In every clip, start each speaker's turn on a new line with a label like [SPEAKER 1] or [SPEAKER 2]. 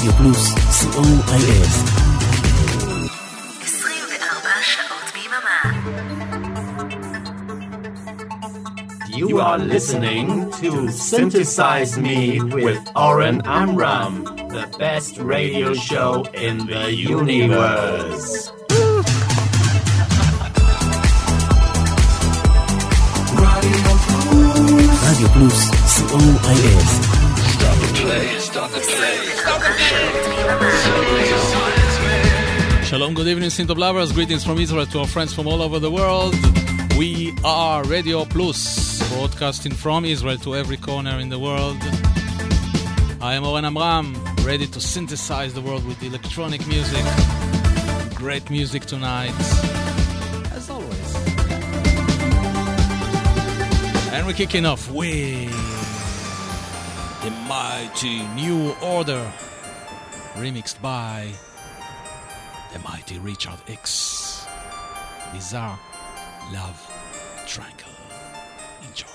[SPEAKER 1] רדיו פלוס, co.il
[SPEAKER 2] 24 שעות ביממה.
[SPEAKER 3] You are listening to Synthesize Me with Oren Amram, the best radio show in the universe.
[SPEAKER 1] רדיו פלוס, co.il
[SPEAKER 2] 24
[SPEAKER 4] Shalom, good evening, Synth of Lovers. Greetings from Israel to our friends from all over the world. We are Radio Plus, broadcasting from Israel to every corner in the world. I am Oren Amram, ready to synthesize the world with electronic music. Great music tonight, as always. And we're kicking off with the mighty New Order, remixed by the mighty Richard X. Bizarre Love Triangle. Enjoy.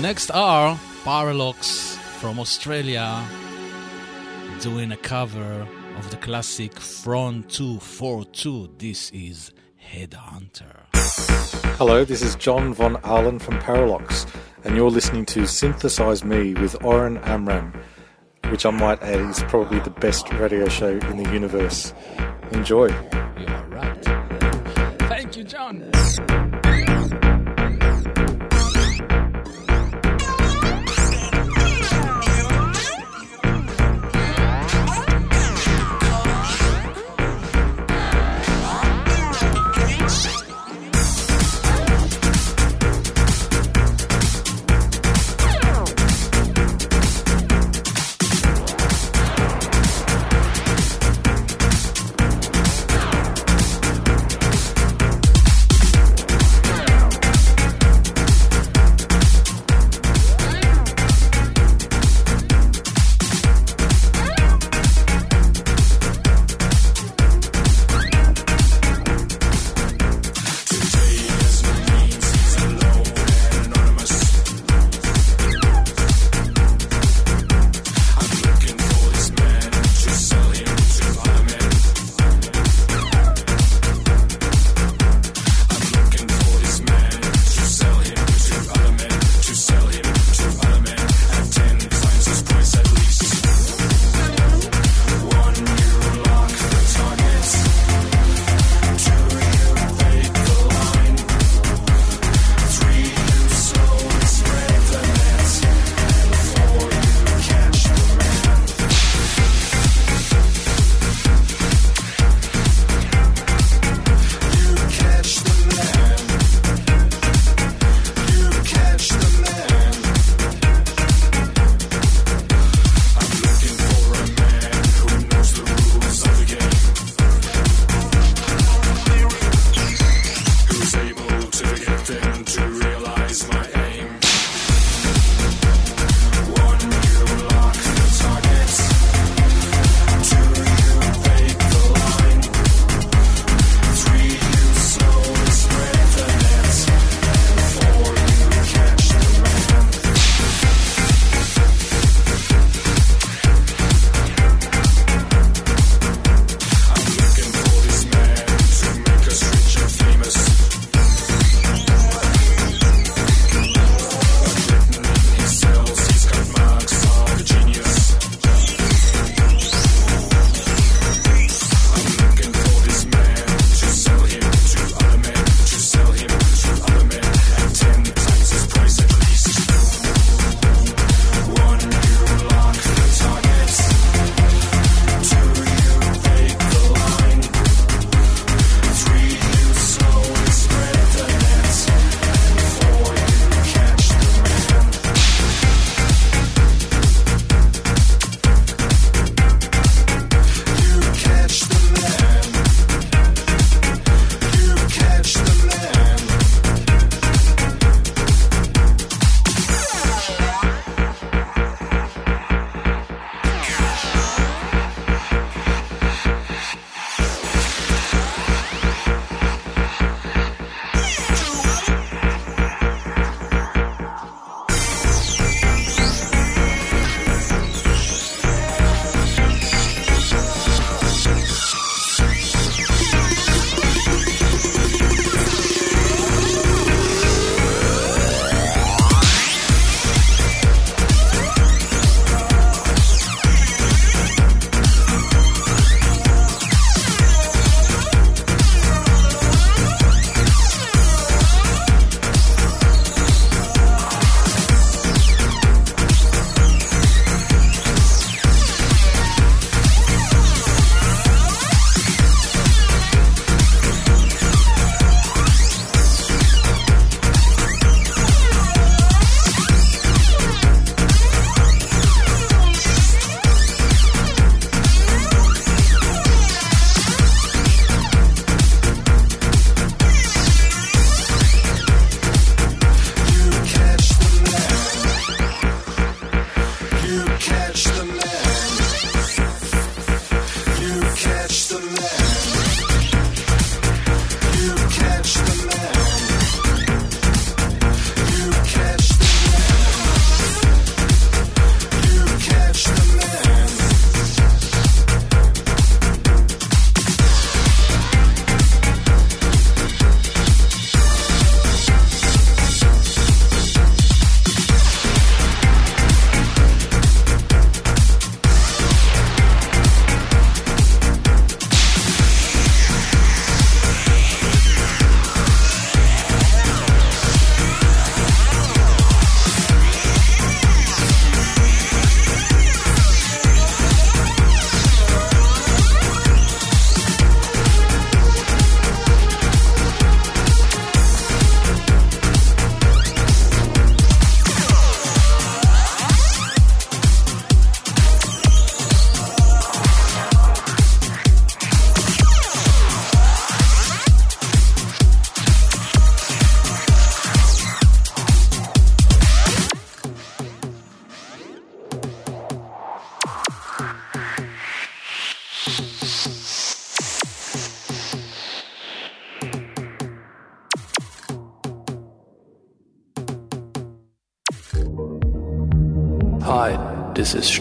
[SPEAKER 4] Next are Parralox from Australia doing a cover of the classic Front 242. This is Headhunter.
[SPEAKER 5] Hello, this is John Von Ahlen from Parralox, and you're listening to Synthesize Me with Oren Amram, which I might add is probably the best radio show in the universe. Enjoy.
[SPEAKER 4] You are right. Thank you, John.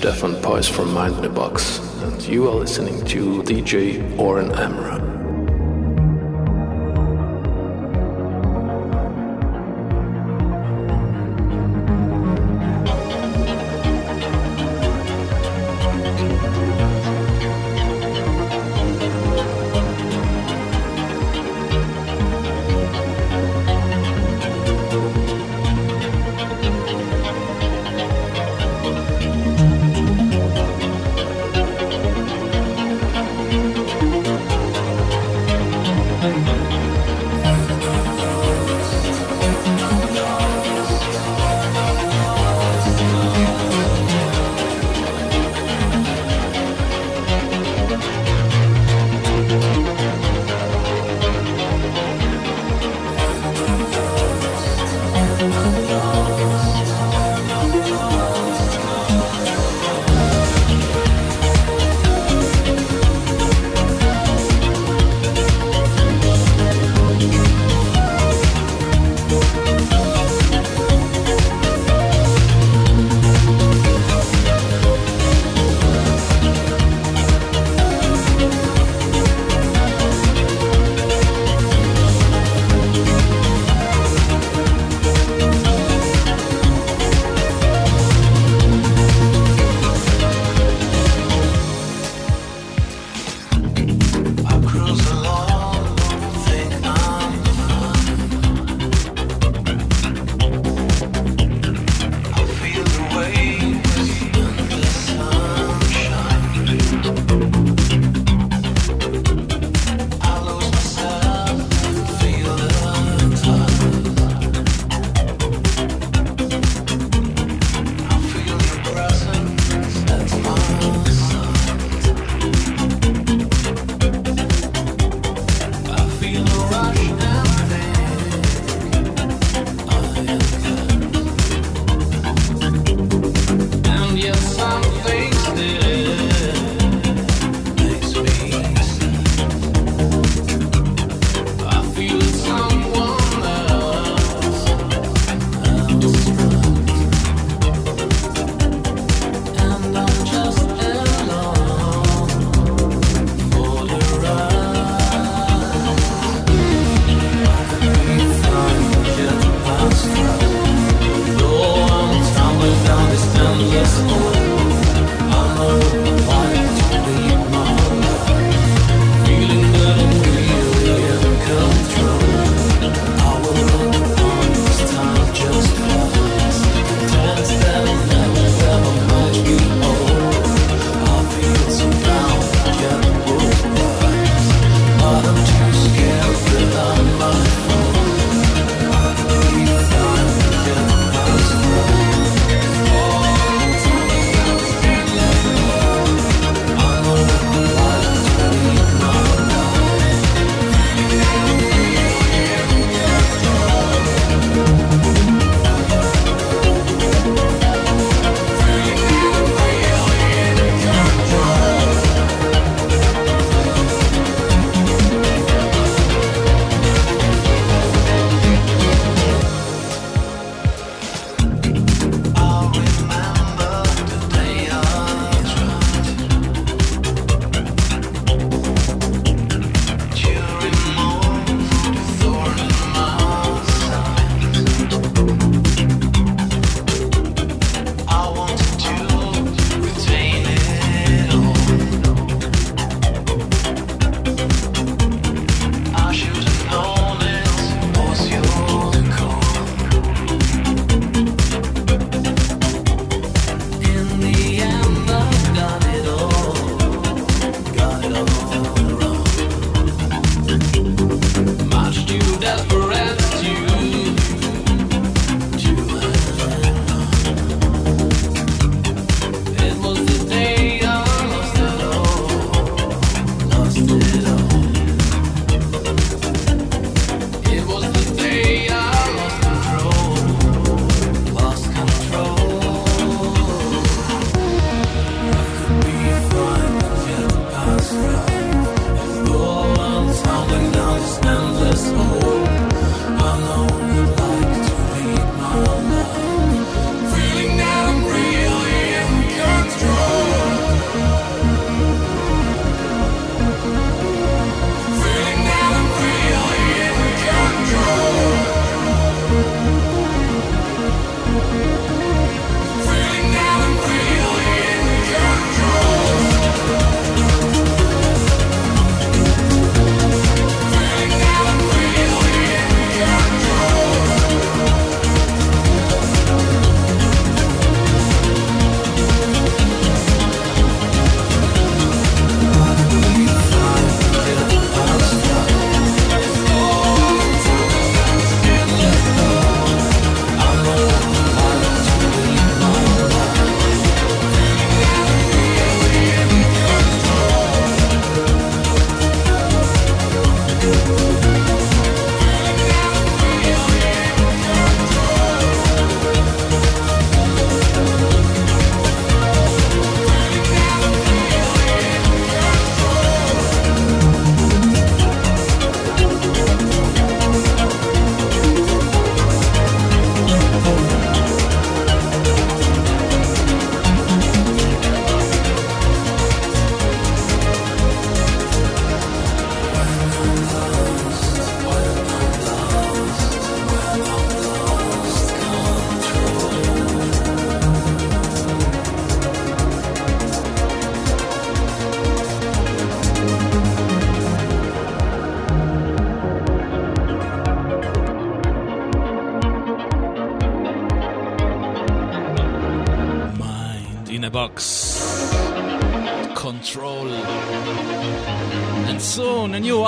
[SPEAKER 6] Stefan Poiss from Mind in the Box, and you are listening to DJ Oren Amram.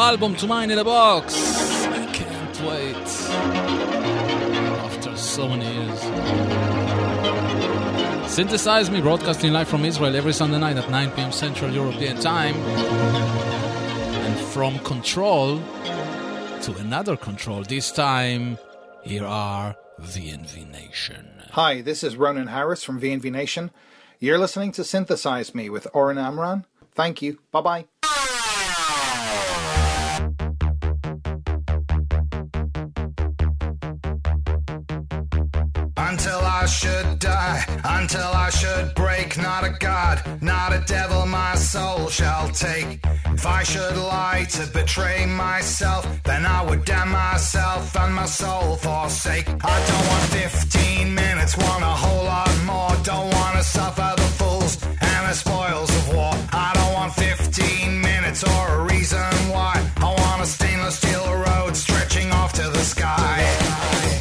[SPEAKER 4] Album to Mind in the Box. I can't wait. After so many years. Synthesize Me, broadcasting live from Israel every Sunday night at 9 p.m. Central European Time. And from Control to another Control. This time, here are VNV Nation.
[SPEAKER 7] Hi, this is Ronan Harris from VNV Nation. You're listening to Synthesize Me with Oren Amram. Thank you. Bye bye.
[SPEAKER 8] Until I should break, not a god, not a devil, my soul shall take. If I should lie to betray myself, then I would damn myself and my soul forsake. I don't want 15 minutes, want a whole lot more. Don't want to suffer the fools and the spoils of war. I don't want 15 minutes or a reason why. I want a stainless steel road stretching off to the sky.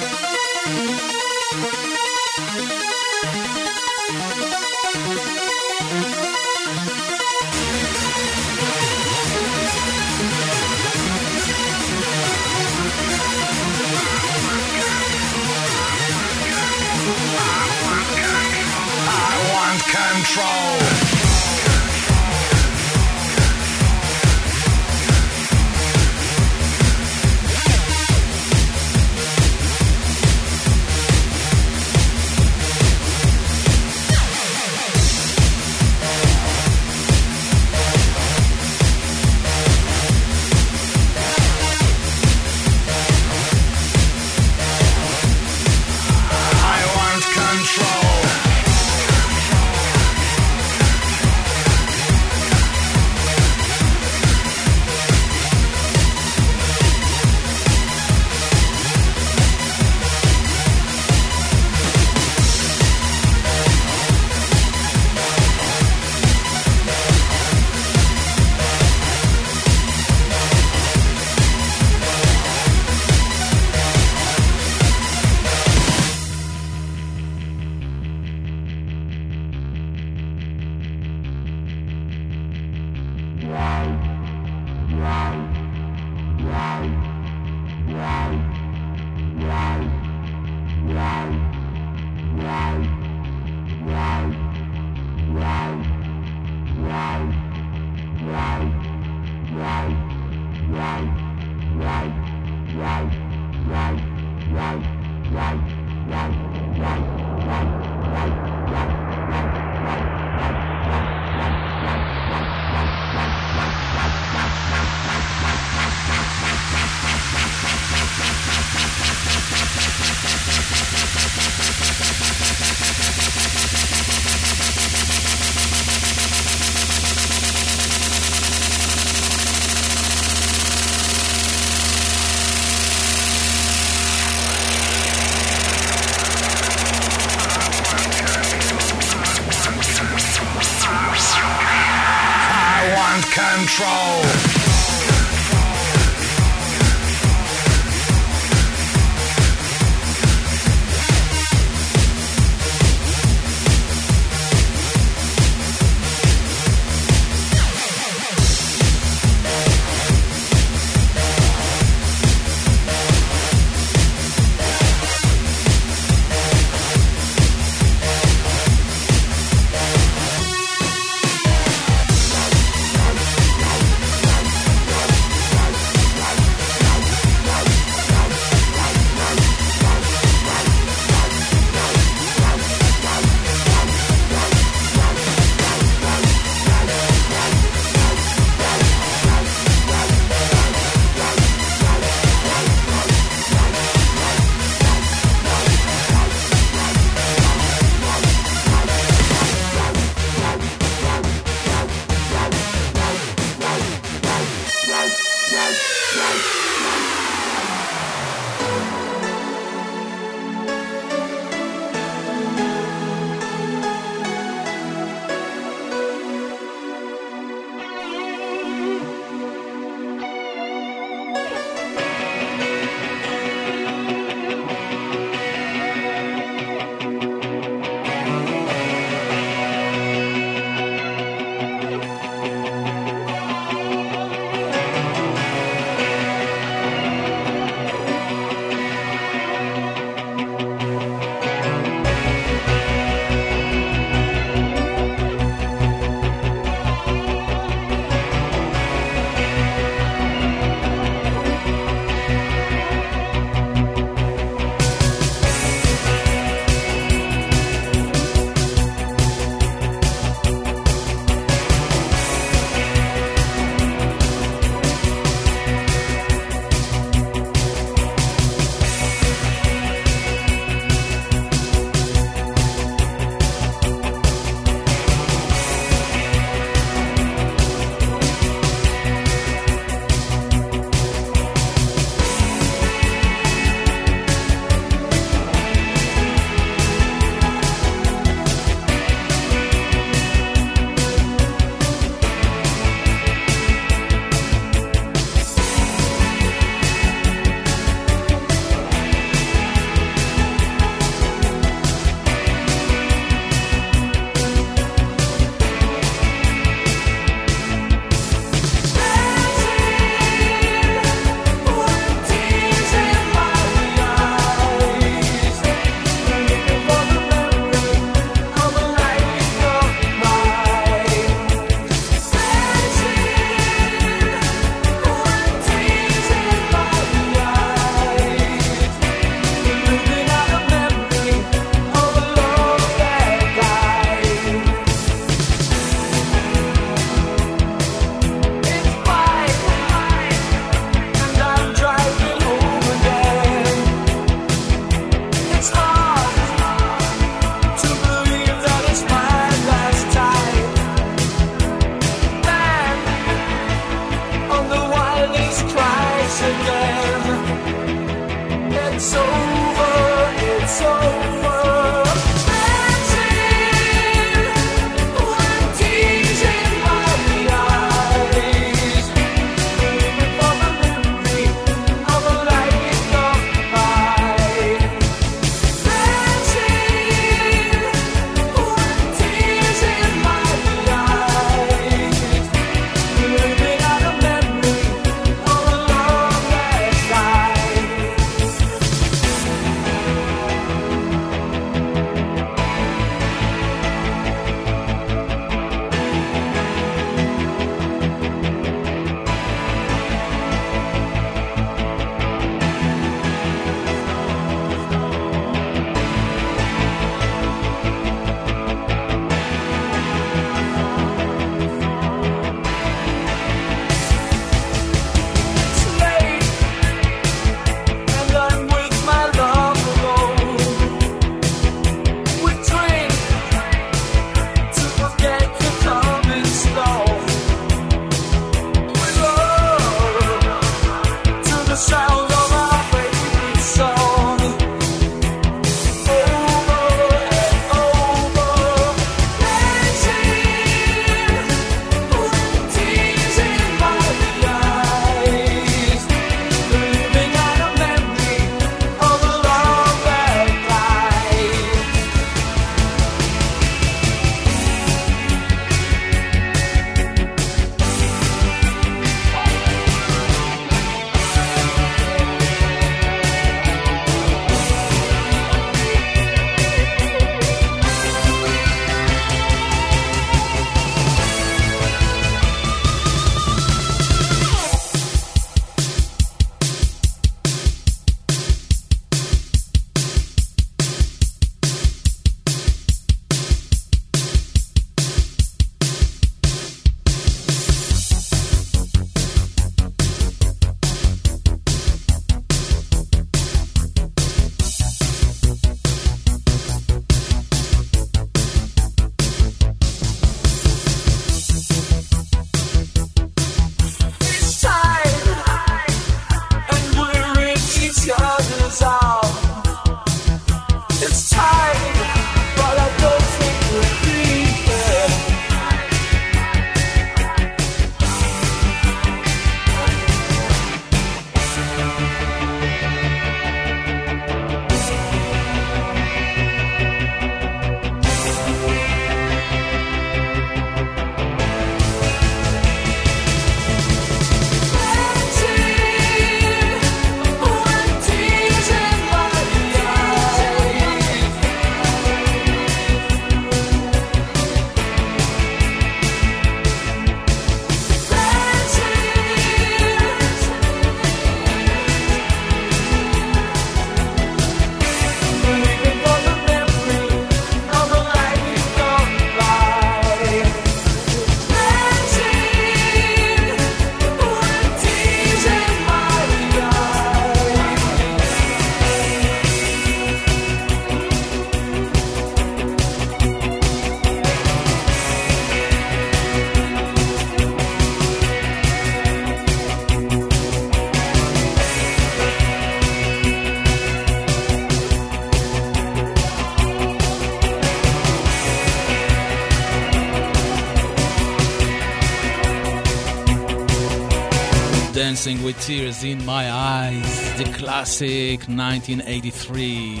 [SPEAKER 9] Dancing with Tears in My Eyes, the classic 1983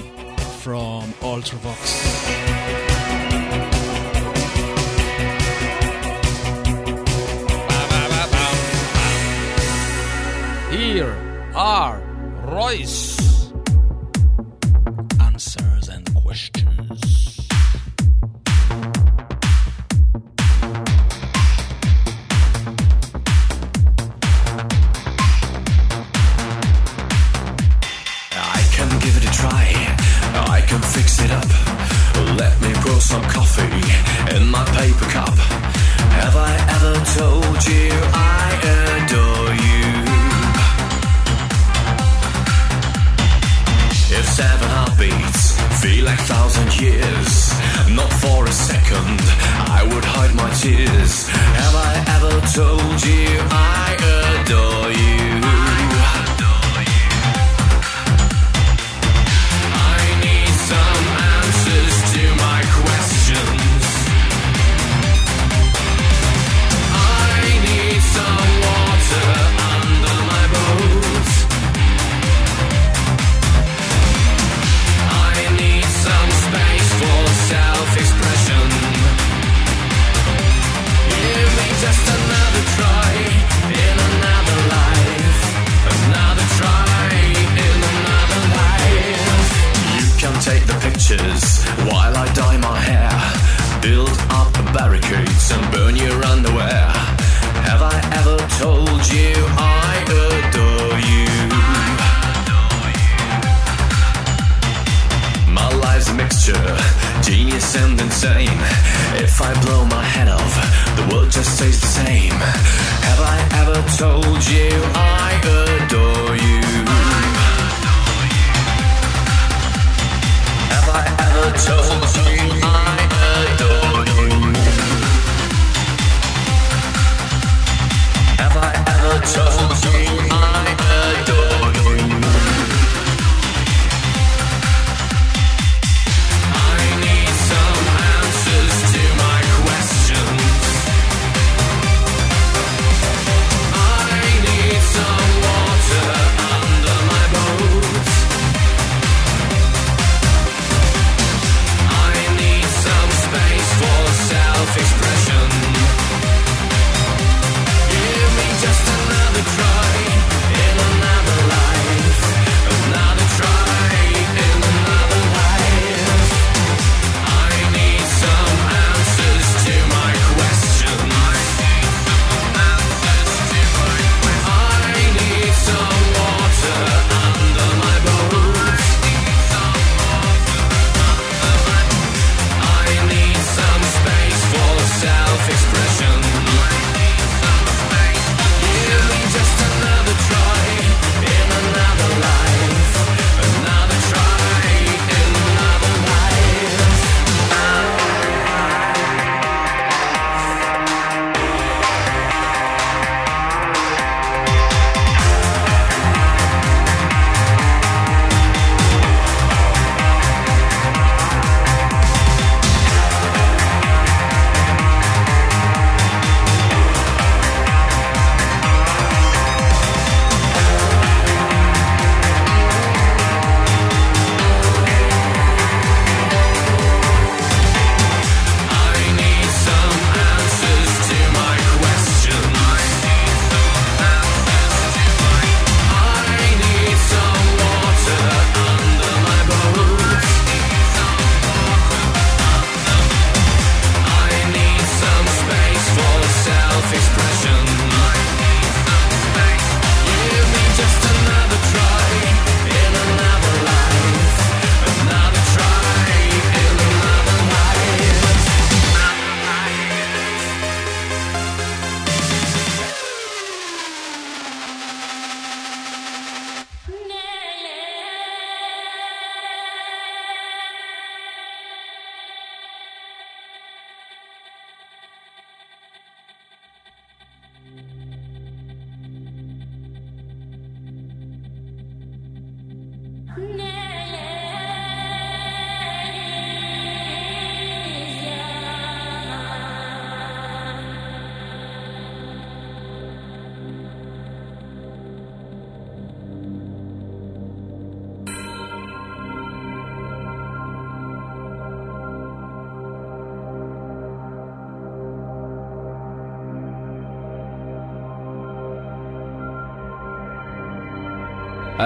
[SPEAKER 9] from Ultravox. Here are RROYCE.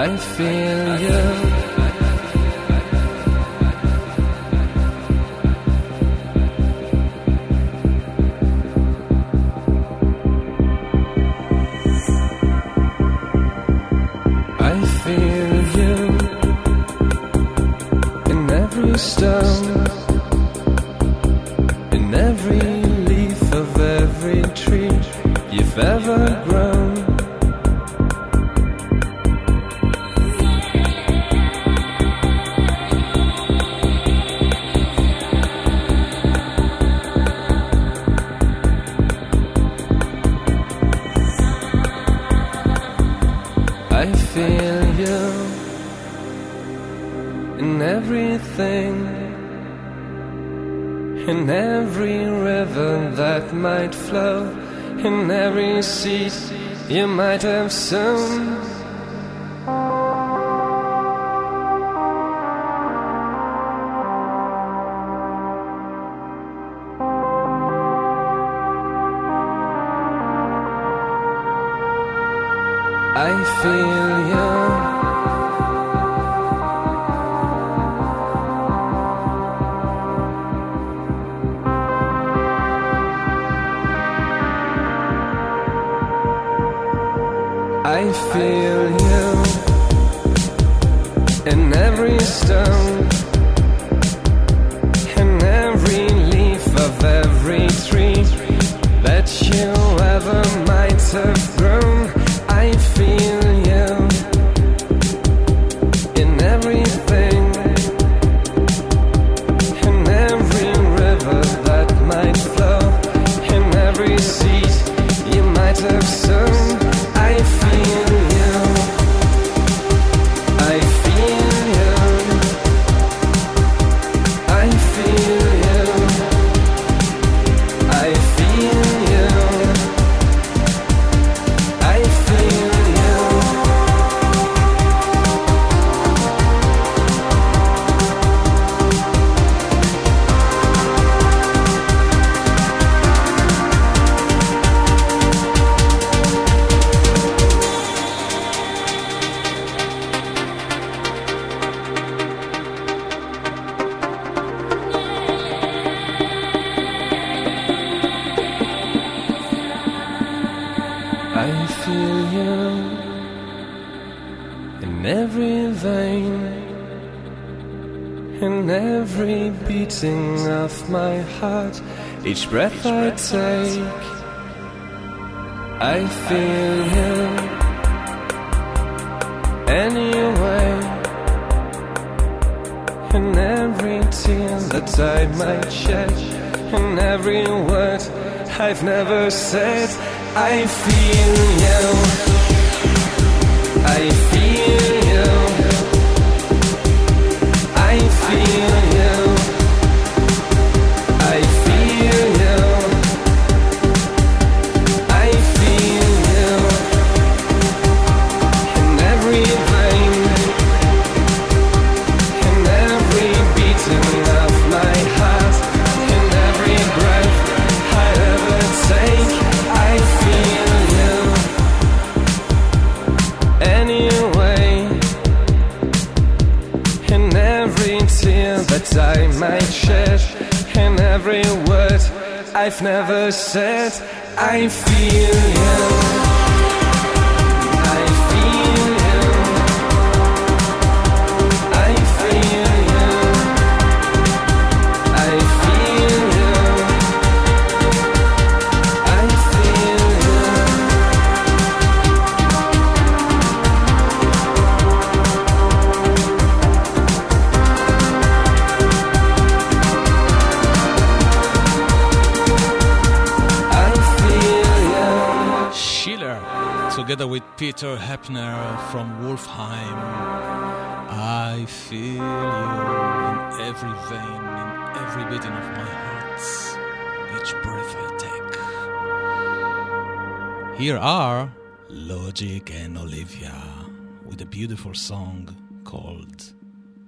[SPEAKER 10] I feel you
[SPEAKER 11] might have sown. Each breath I take. I feel you anyway, in every tear that I might shed, in every word I've never said. I feel you. I feel I've never said, I feel you.
[SPEAKER 4] With Peter Heppner from Wolfsheim. I feel you in every vein, in every beating of my heart, each breath I take. Here are Logic and Olivia with a beautiful song called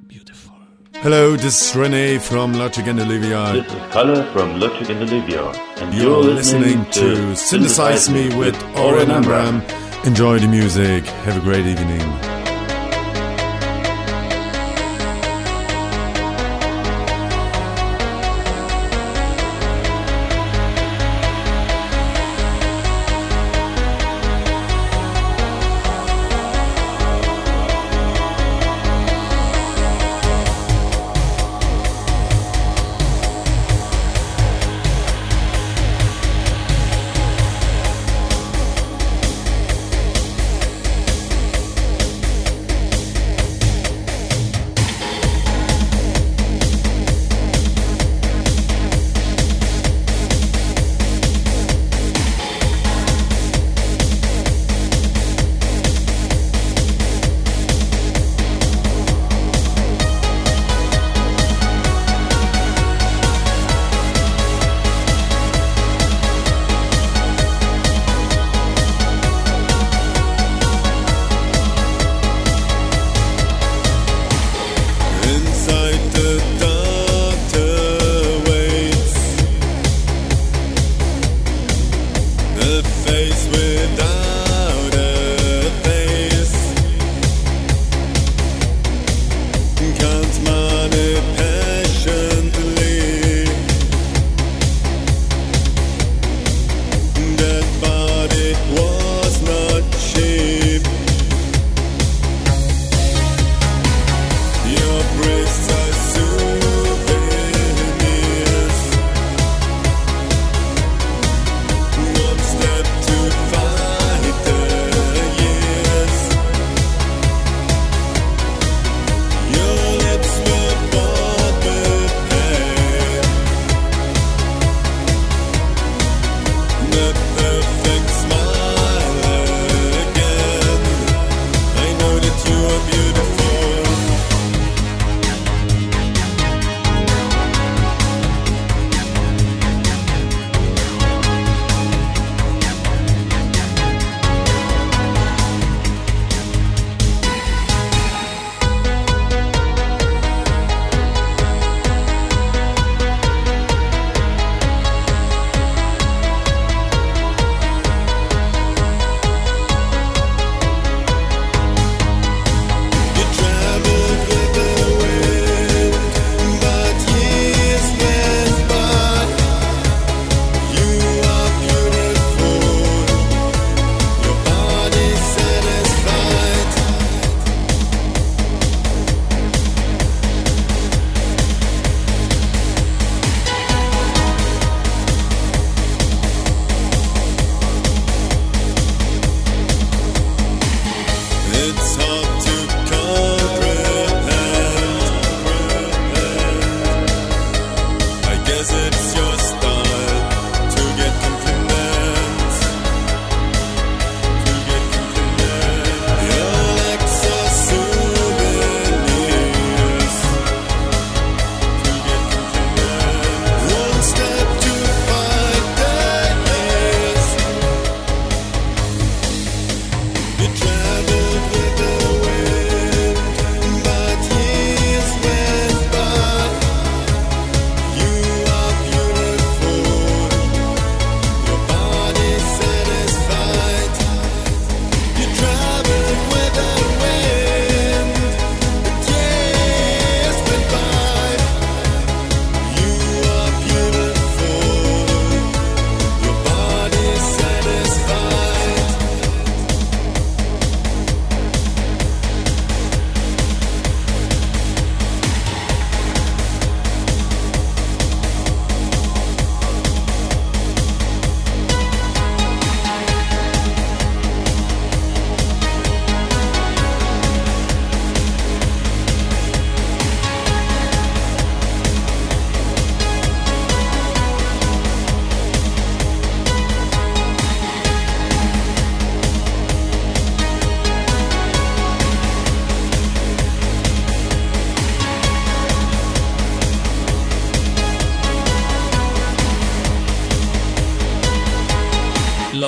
[SPEAKER 4] Beautiful.
[SPEAKER 12] Hello, this is Rene from Logic and Olivia.
[SPEAKER 13] This is Kalle from Logic and Olivia, and
[SPEAKER 12] You're listening to Synthesize Me with Oren Amram. Enjoy the music. Have a great evening.
[SPEAKER 14] with us.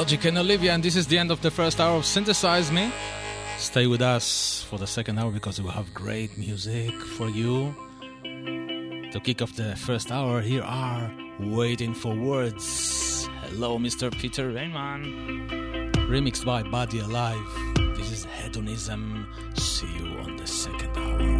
[SPEAKER 4] Logic and Olivia, and this is the end of the first hour of Synthesize Me. Stay with us for the second hour because we will have great music for you. To kick off the first hour, here are Waiting for Words. Hello, Mr. Peter Raymond. Remixed by Body Alive. This is Hedonism. See you on the second hour.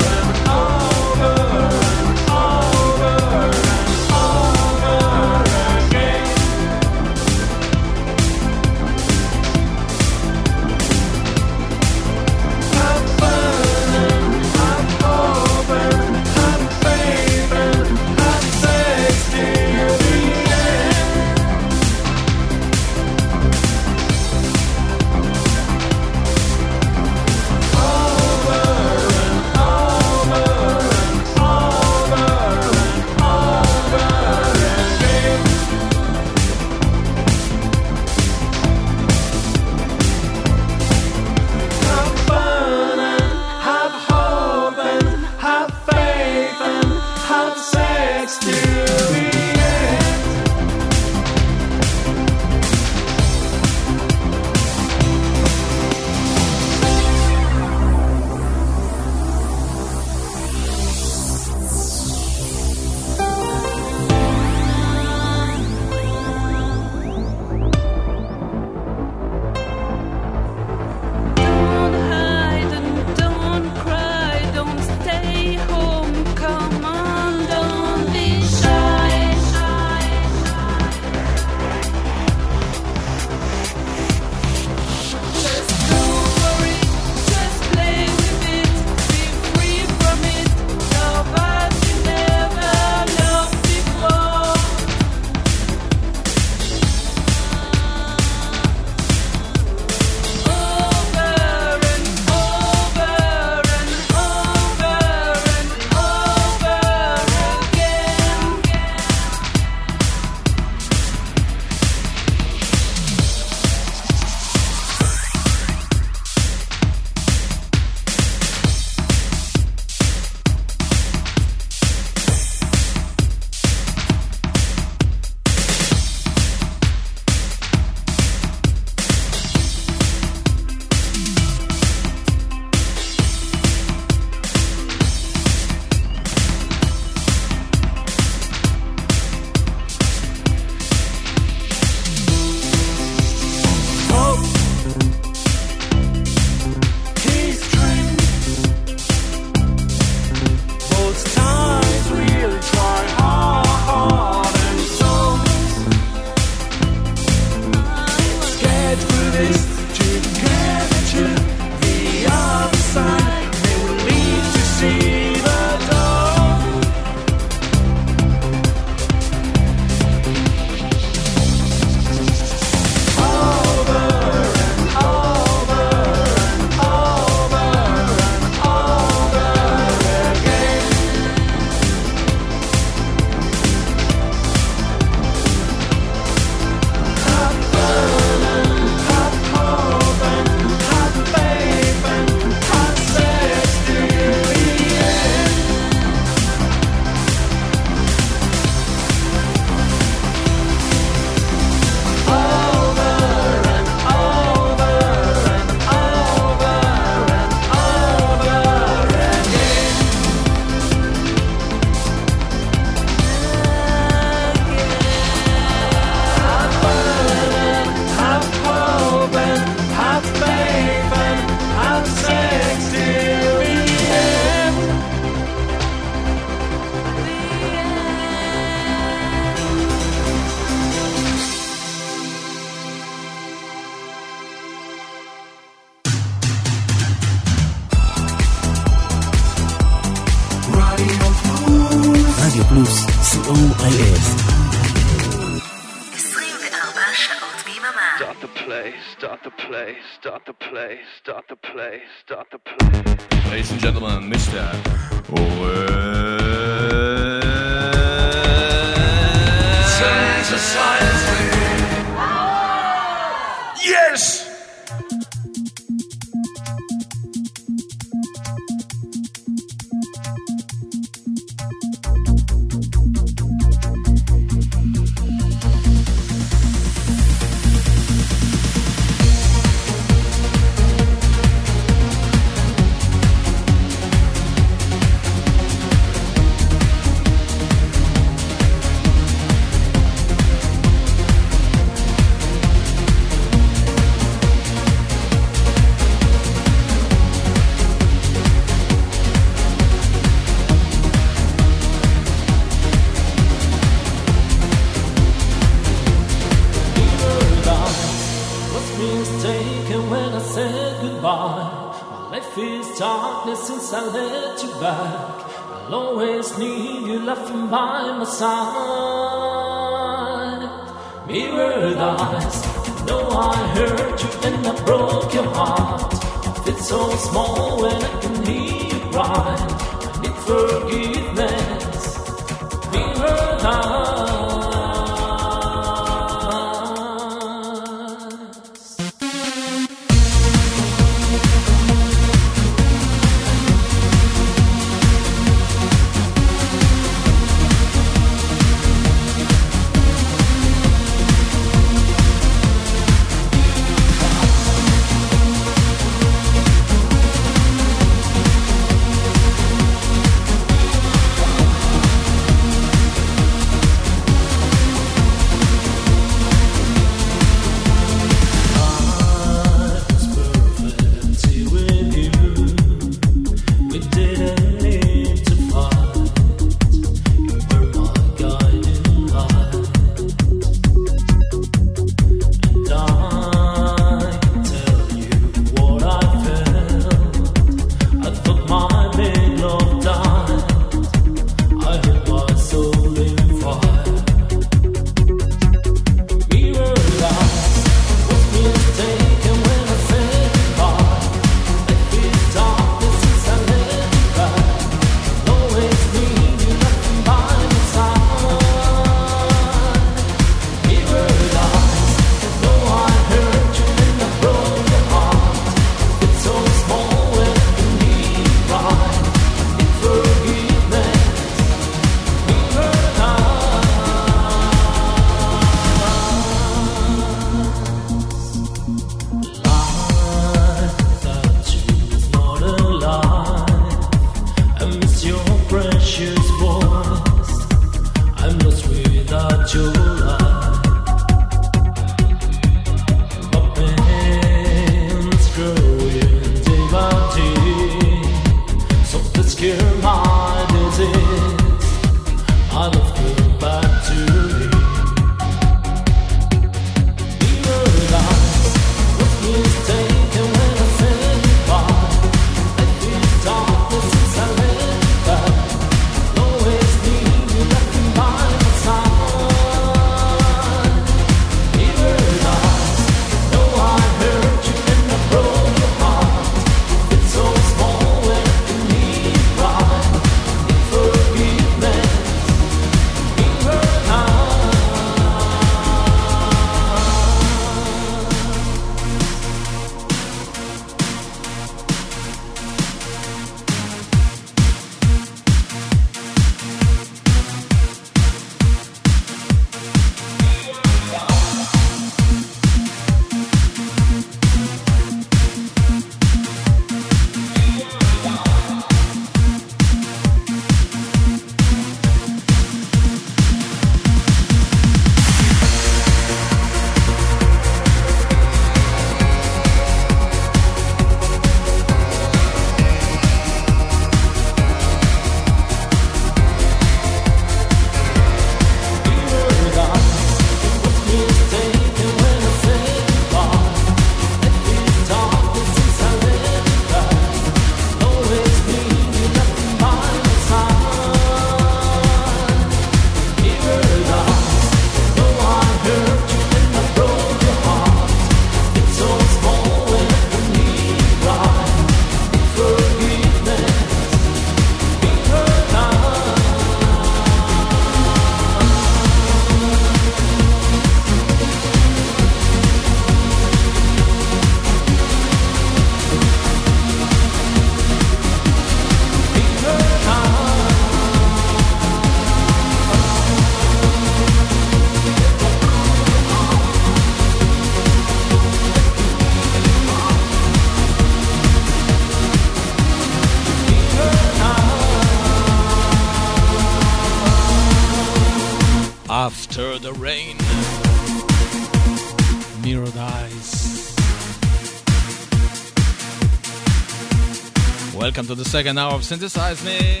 [SPEAKER 15] The
[SPEAKER 4] second hour of Synthesize Me.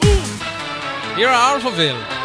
[SPEAKER 4] Boom! Here are Alphaville.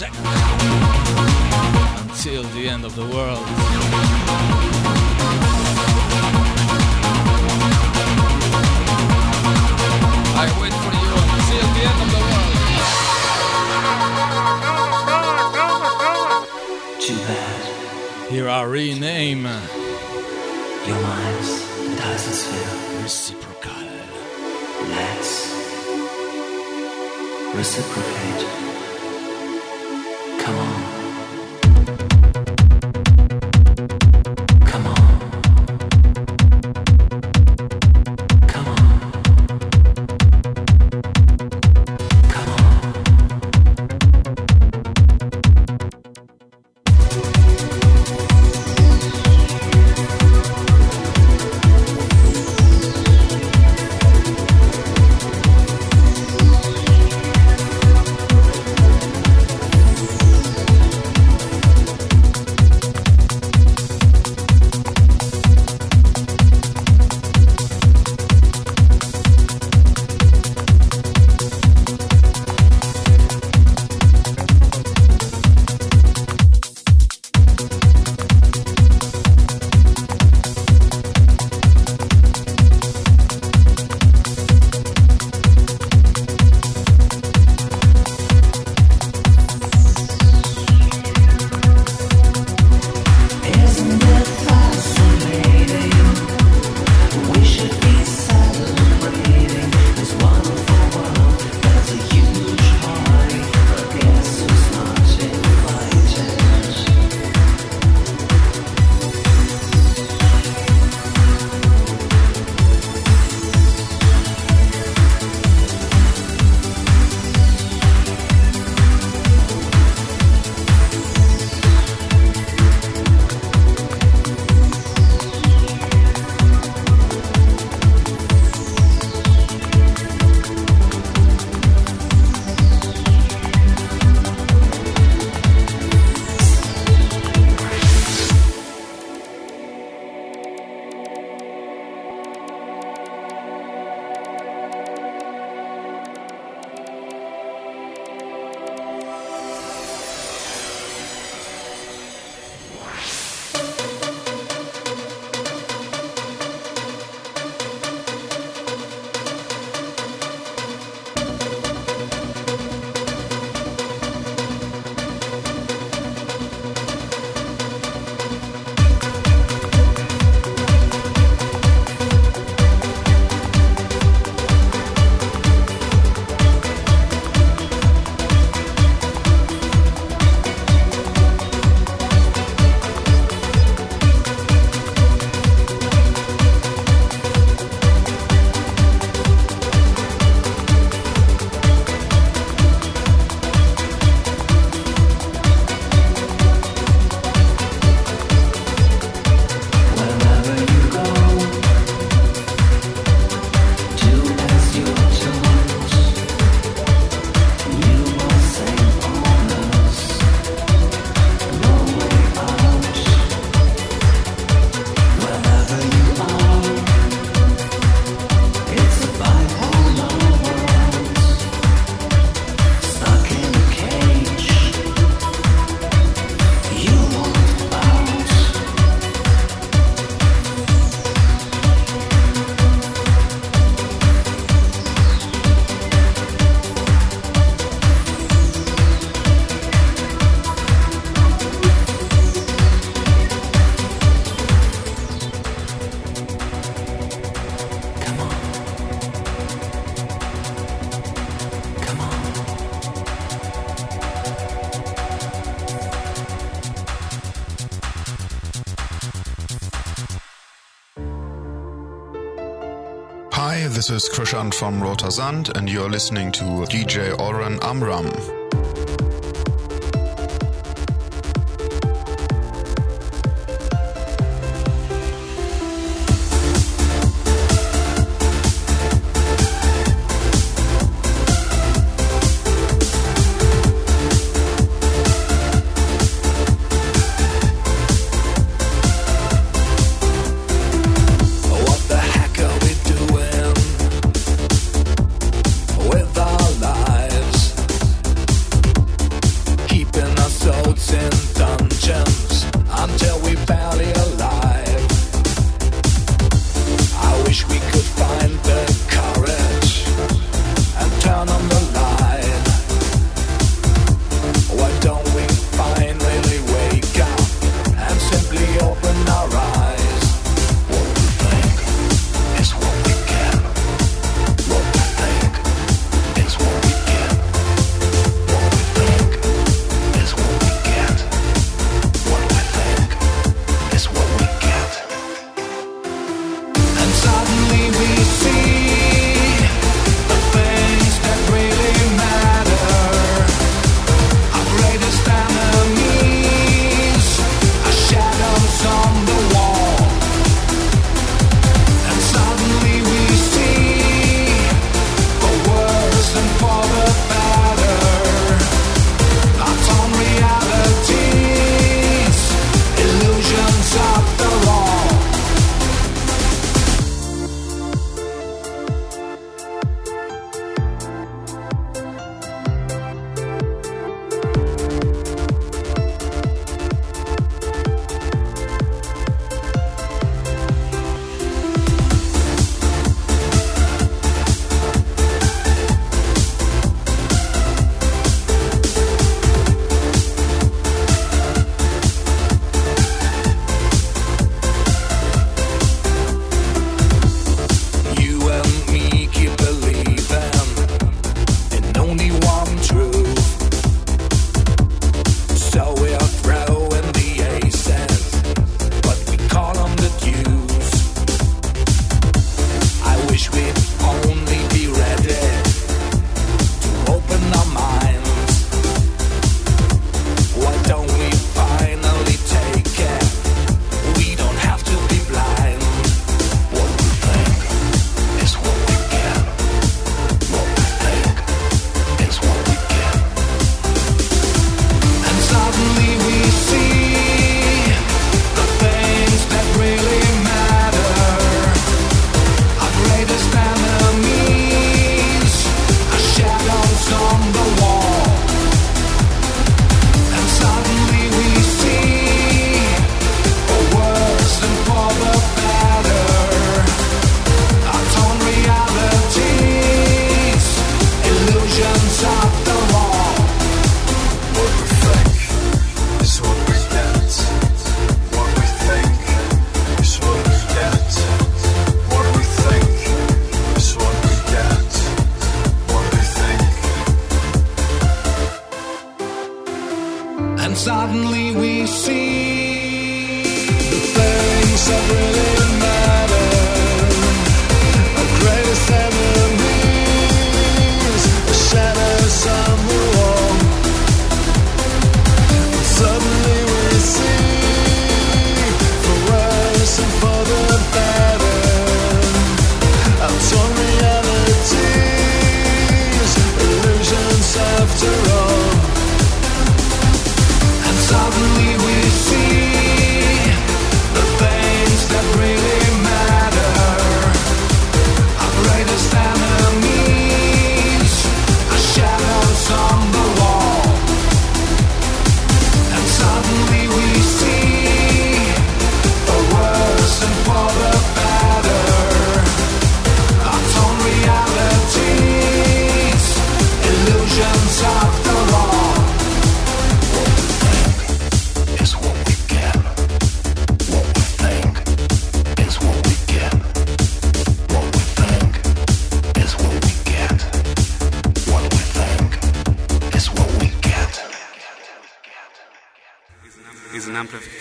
[SPEAKER 4] Berserk.
[SPEAKER 16] This is Krischan from Rotersand, and you're listening to DJ Oran Amram.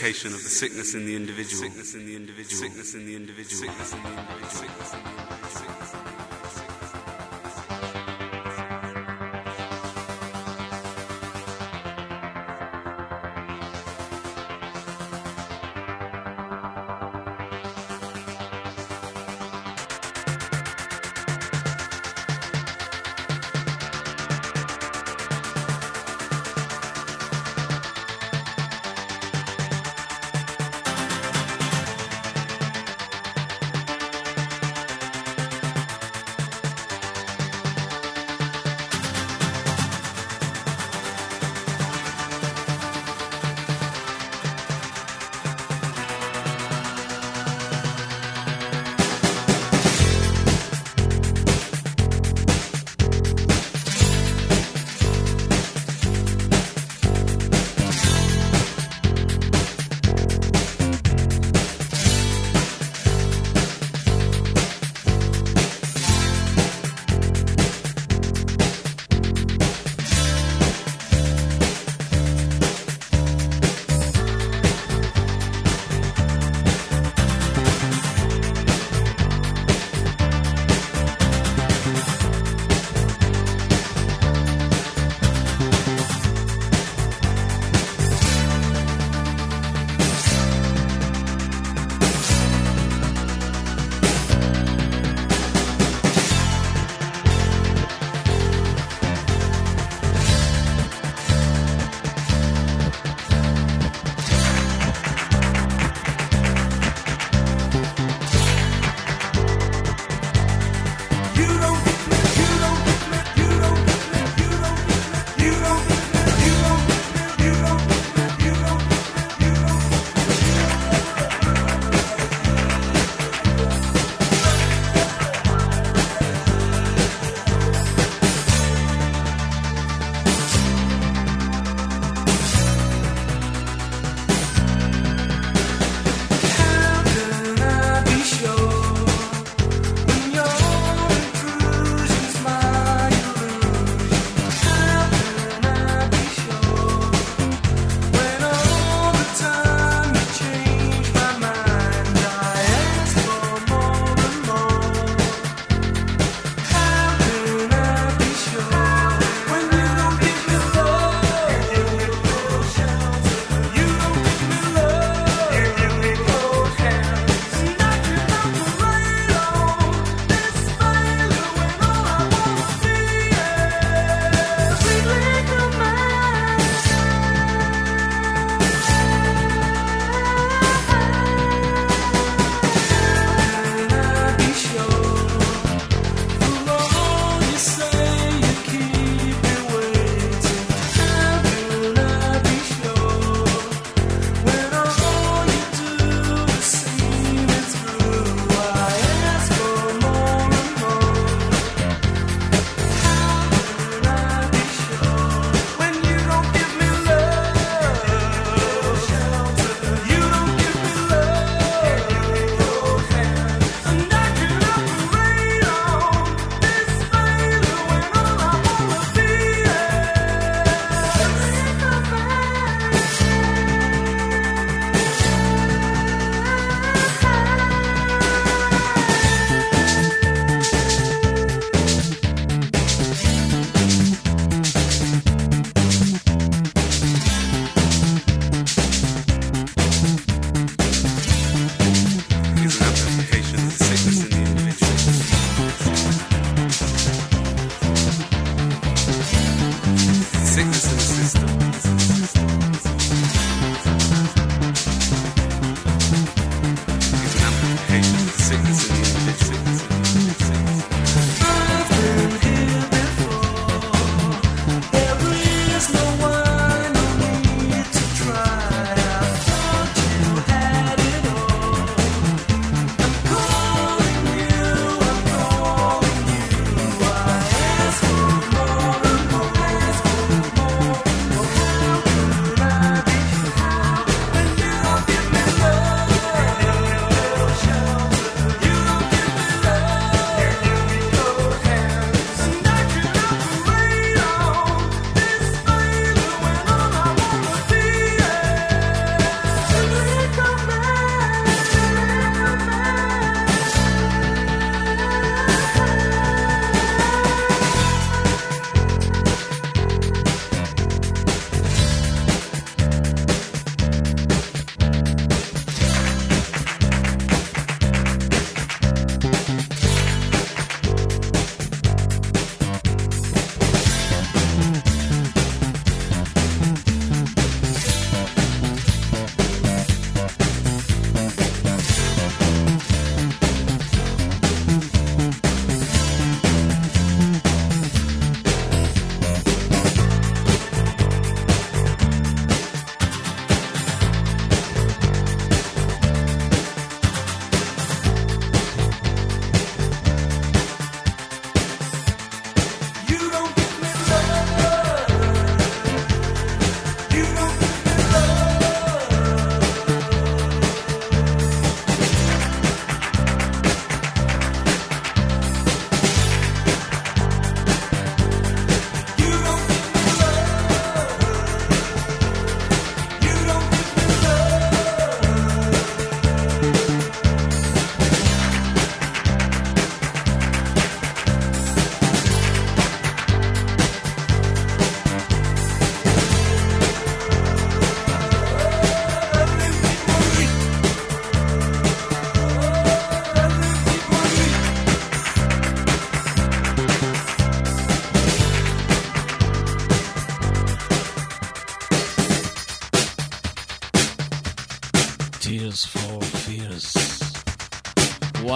[SPEAKER 17] An of the sickness in the individual. Sickness in the individual. Sickness in the individual. Sickness in the individual. Sickness in the individual.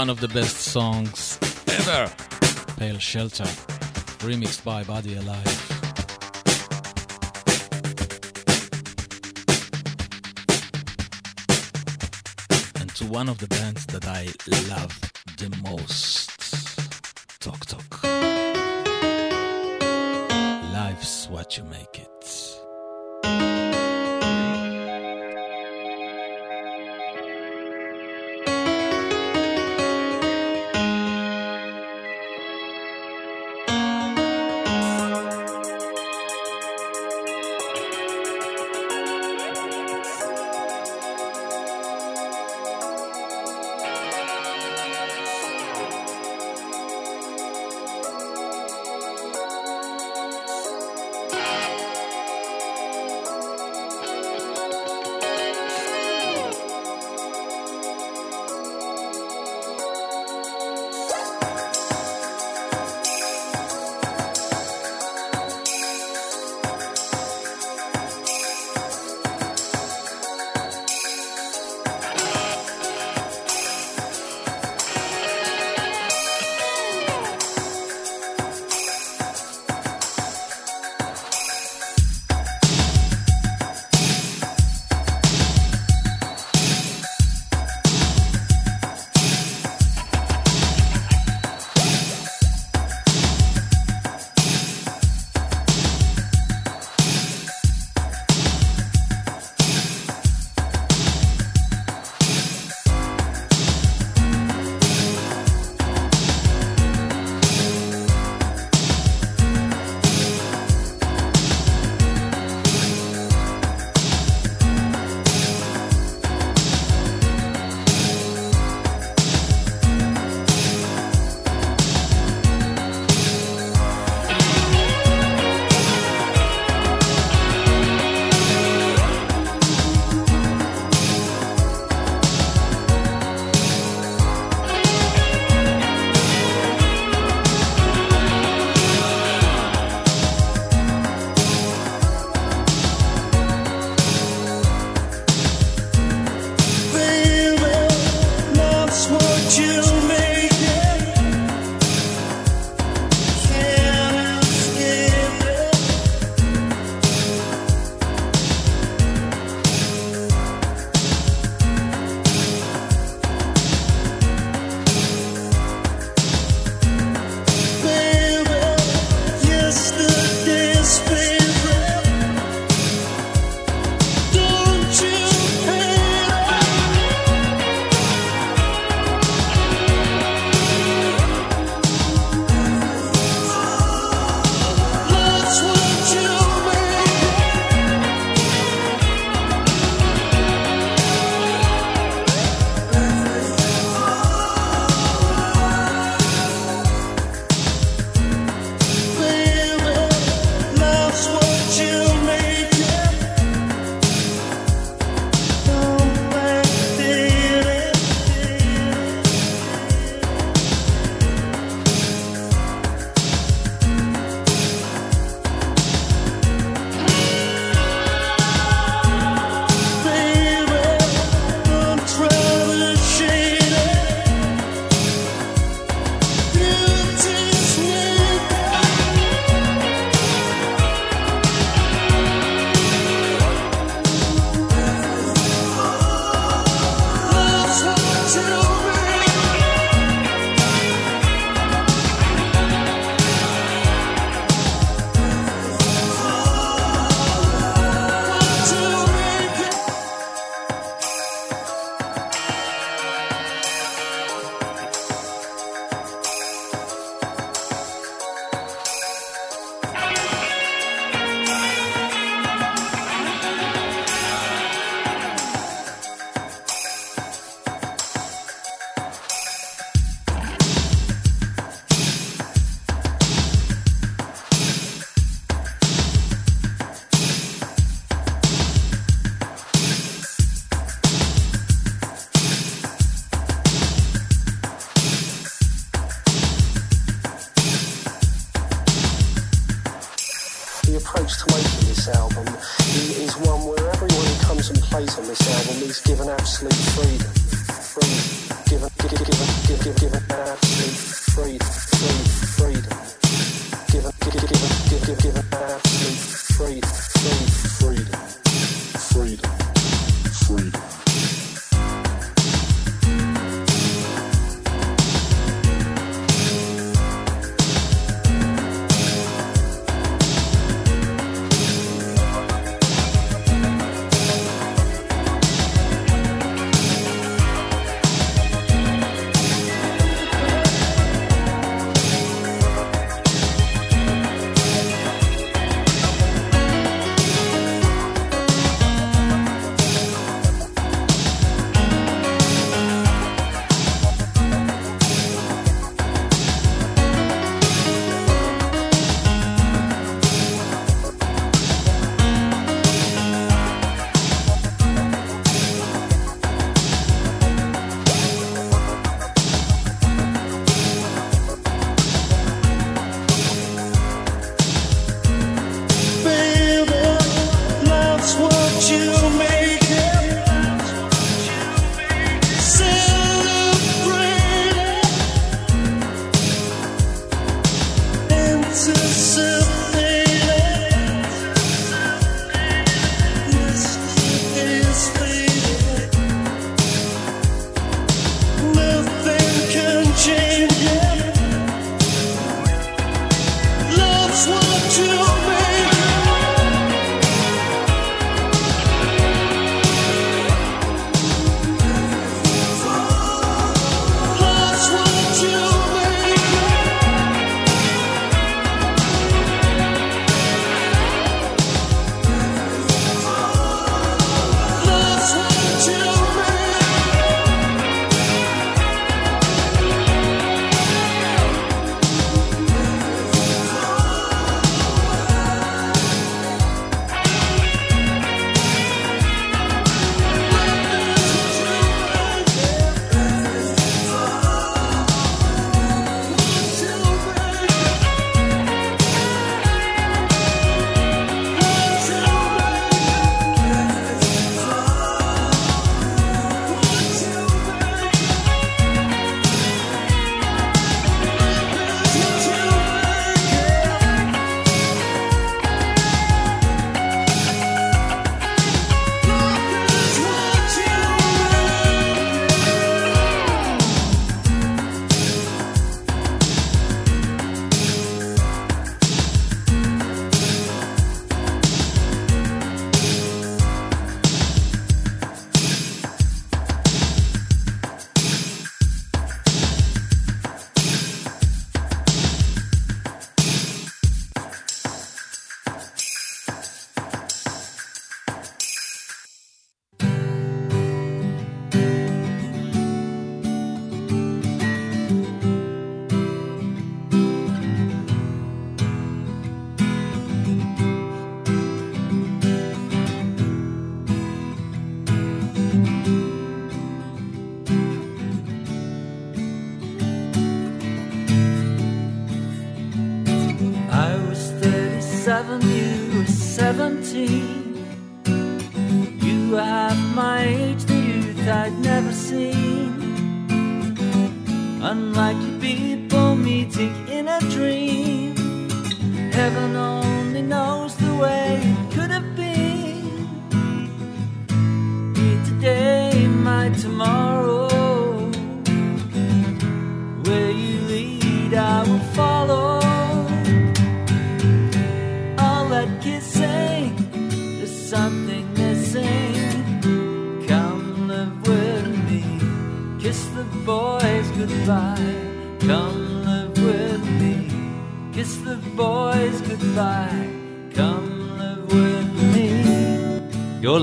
[SPEAKER 4] One of the best songs ever. Pale Shelter, remixed by BodyAlive. And to one of the bands that I love the most, Talk Talk. Life's what you make it.
[SPEAKER 18] true.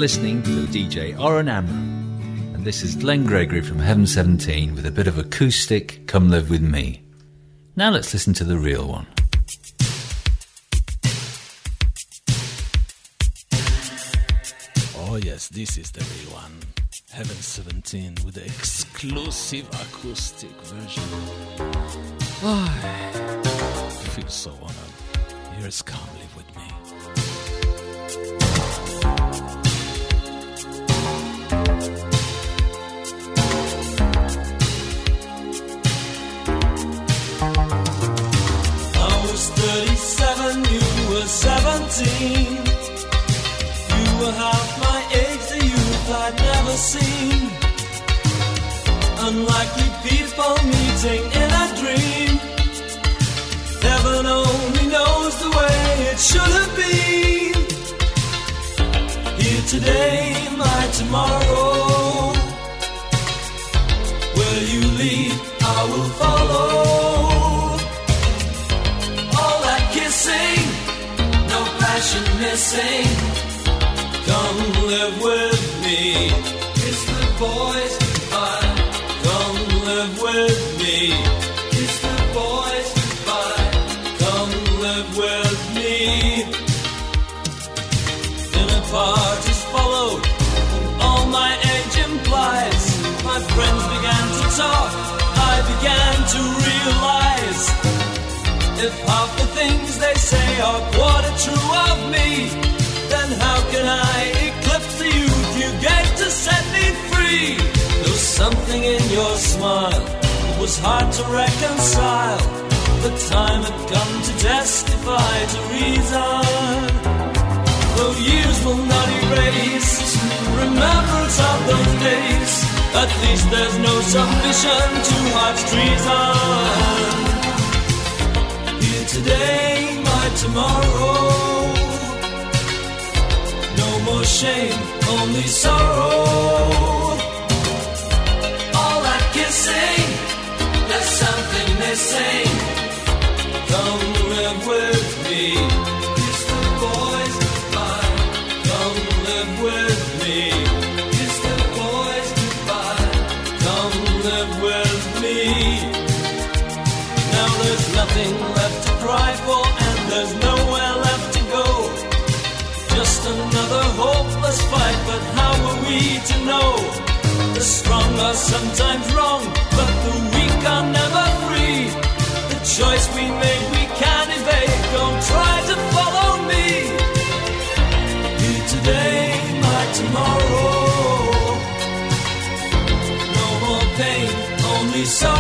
[SPEAKER 18] listening to DJ Oren Amram, and this is Glenn Gregory from Heaven 17 with a bit of acoustic Come Live With Me. Now let's listen to the real one.
[SPEAKER 4] Oh, yes, this is the real one. Heaven 17 with the exclusive acoustic version. Oh, I feel so honored. Here's Come Live With Me.
[SPEAKER 19] 37, you were 17. You were half my age, the youth I'd never seen. Unlikely people meeting in a dream. Heaven only knows the way it should have been. Here today, my tomorrow. Where you lead, I will follow. Missing. Come live with me. It's the boys, goodbye. Come live with me. It's the boys, goodbye. Come live with me. Dinner parties followed, and all my age implies. My friends began to talk, I began to. If half the things they say are quarter true of me, then how can I eclipse the youth you gave to set me free? There was something in your smile that was hard to reconcile. The time had come to testify to reason. Though years will not erase remembrance of those days, at least there's no submission to heart's treason. Shame, only sorrow. All that kissing, there's something missing. Come live with me. Are sometimes wrong, but the weak are never free. The choice we made we can't evade. Don't try to follow me. Here today, my tomorrow. No more pain, only sorrow.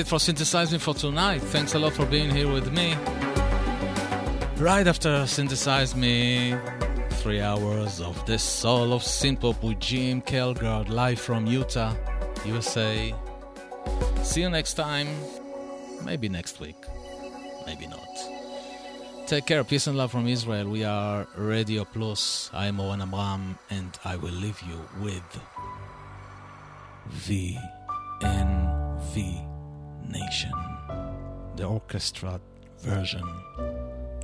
[SPEAKER 4] It for synthesizing for tonight. Thanks a lot for being here with me. Right after Synthesize Me, three hours of the soul of synthpop with Jim Kelgard live from Utah, USA. See you next time. Maybe next week. Maybe not. Take care. Peace and love from Israel. We are Radio Plus. I'm Oren Amram, and I will leave you with VNV Nation, the orchestra version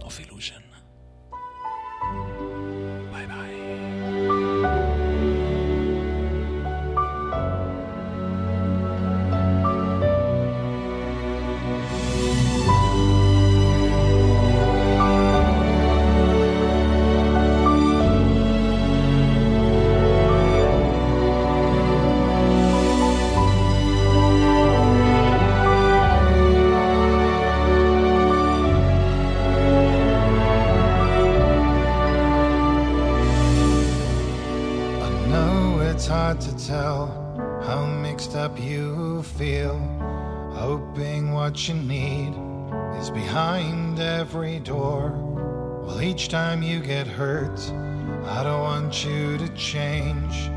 [SPEAKER 4] of Illusion. Bye bye.
[SPEAKER 8] What you need is behind every door. Well, each time you get hurt, I don't want you to change.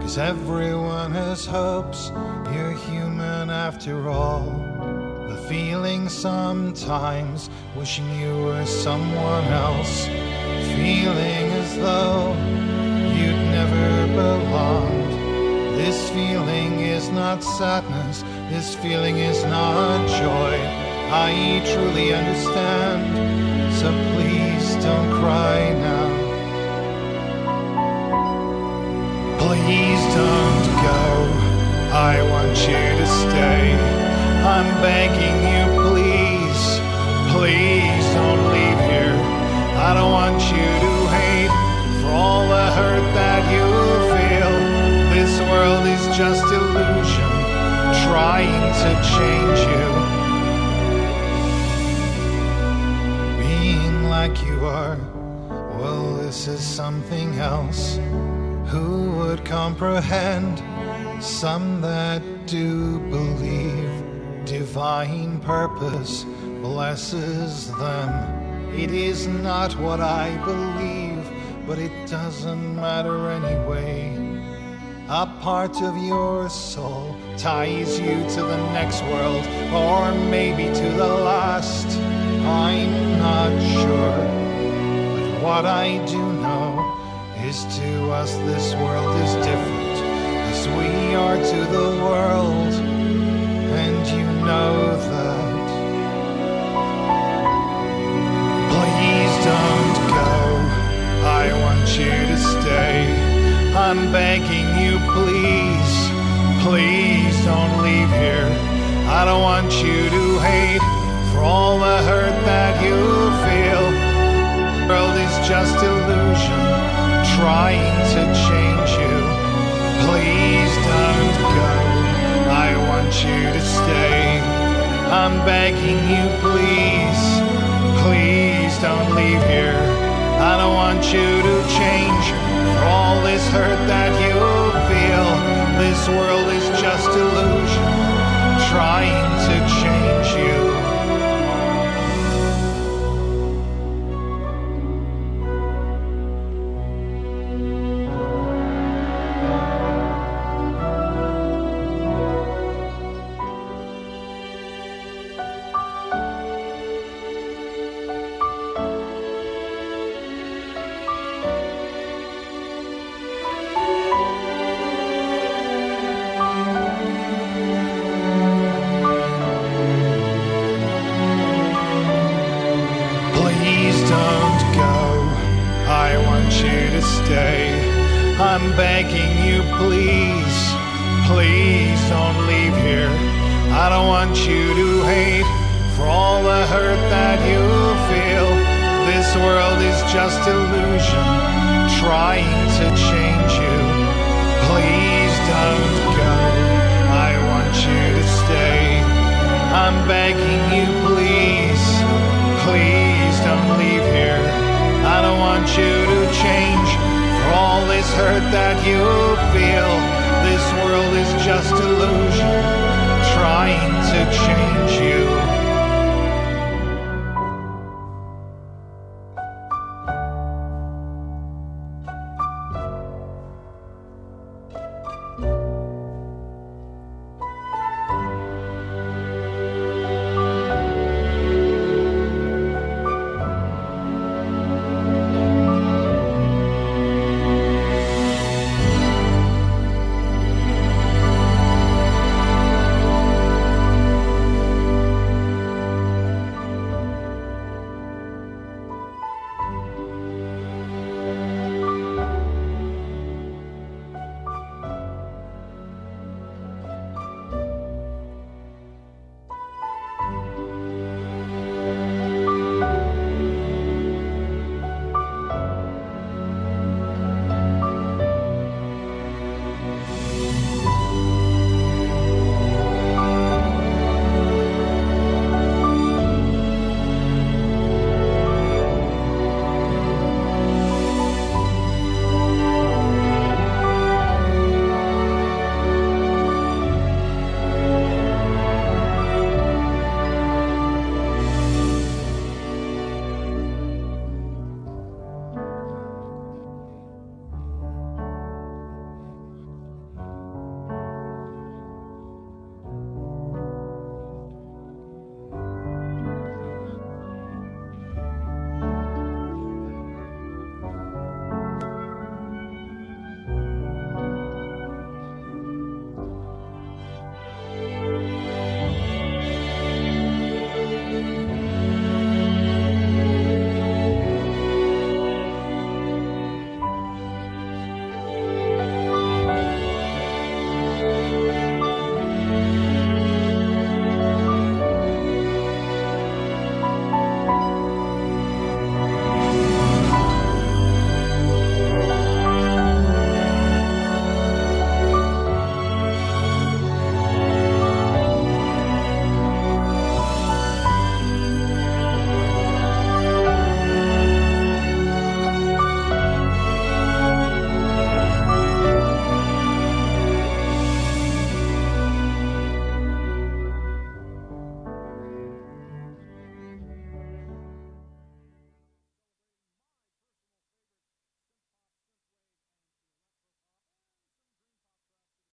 [SPEAKER 8] Cause everyone has hopes, you're human after all. The feeling sometimes wishing you were someone else. Feeling as though you'd never belonged. This feeling is not sadness, this feeling is not joy. I truly understand, so please don't cry now. Please don't go, I want you to stay. I'm begging you, please, please don't leave here. I don't want you to hate for all the hurt that you feel. This world is just illusion, trying to change you. Being like you are, well, this is something else. Who would comprehend? Some that do believe divine purpose blesses them. It is not what I believe, but it doesn't matter anyway. A part of your soul ties you to the next world, or maybe to the last. I'm not sure, but what I do know is to us this world is different, as we are to the world, and you know that. Please don't go. I want you to stay. I'm begging you, please. Please don't leave here. I don't want you to hate for all the hurt that you feel. The world is just illusion, trying to change you. Please don't go. I want you to stay. I'm begging you, please. Please don't leave here. I don't want you to change for all this hurt that you This world is just illusion, trying to change you.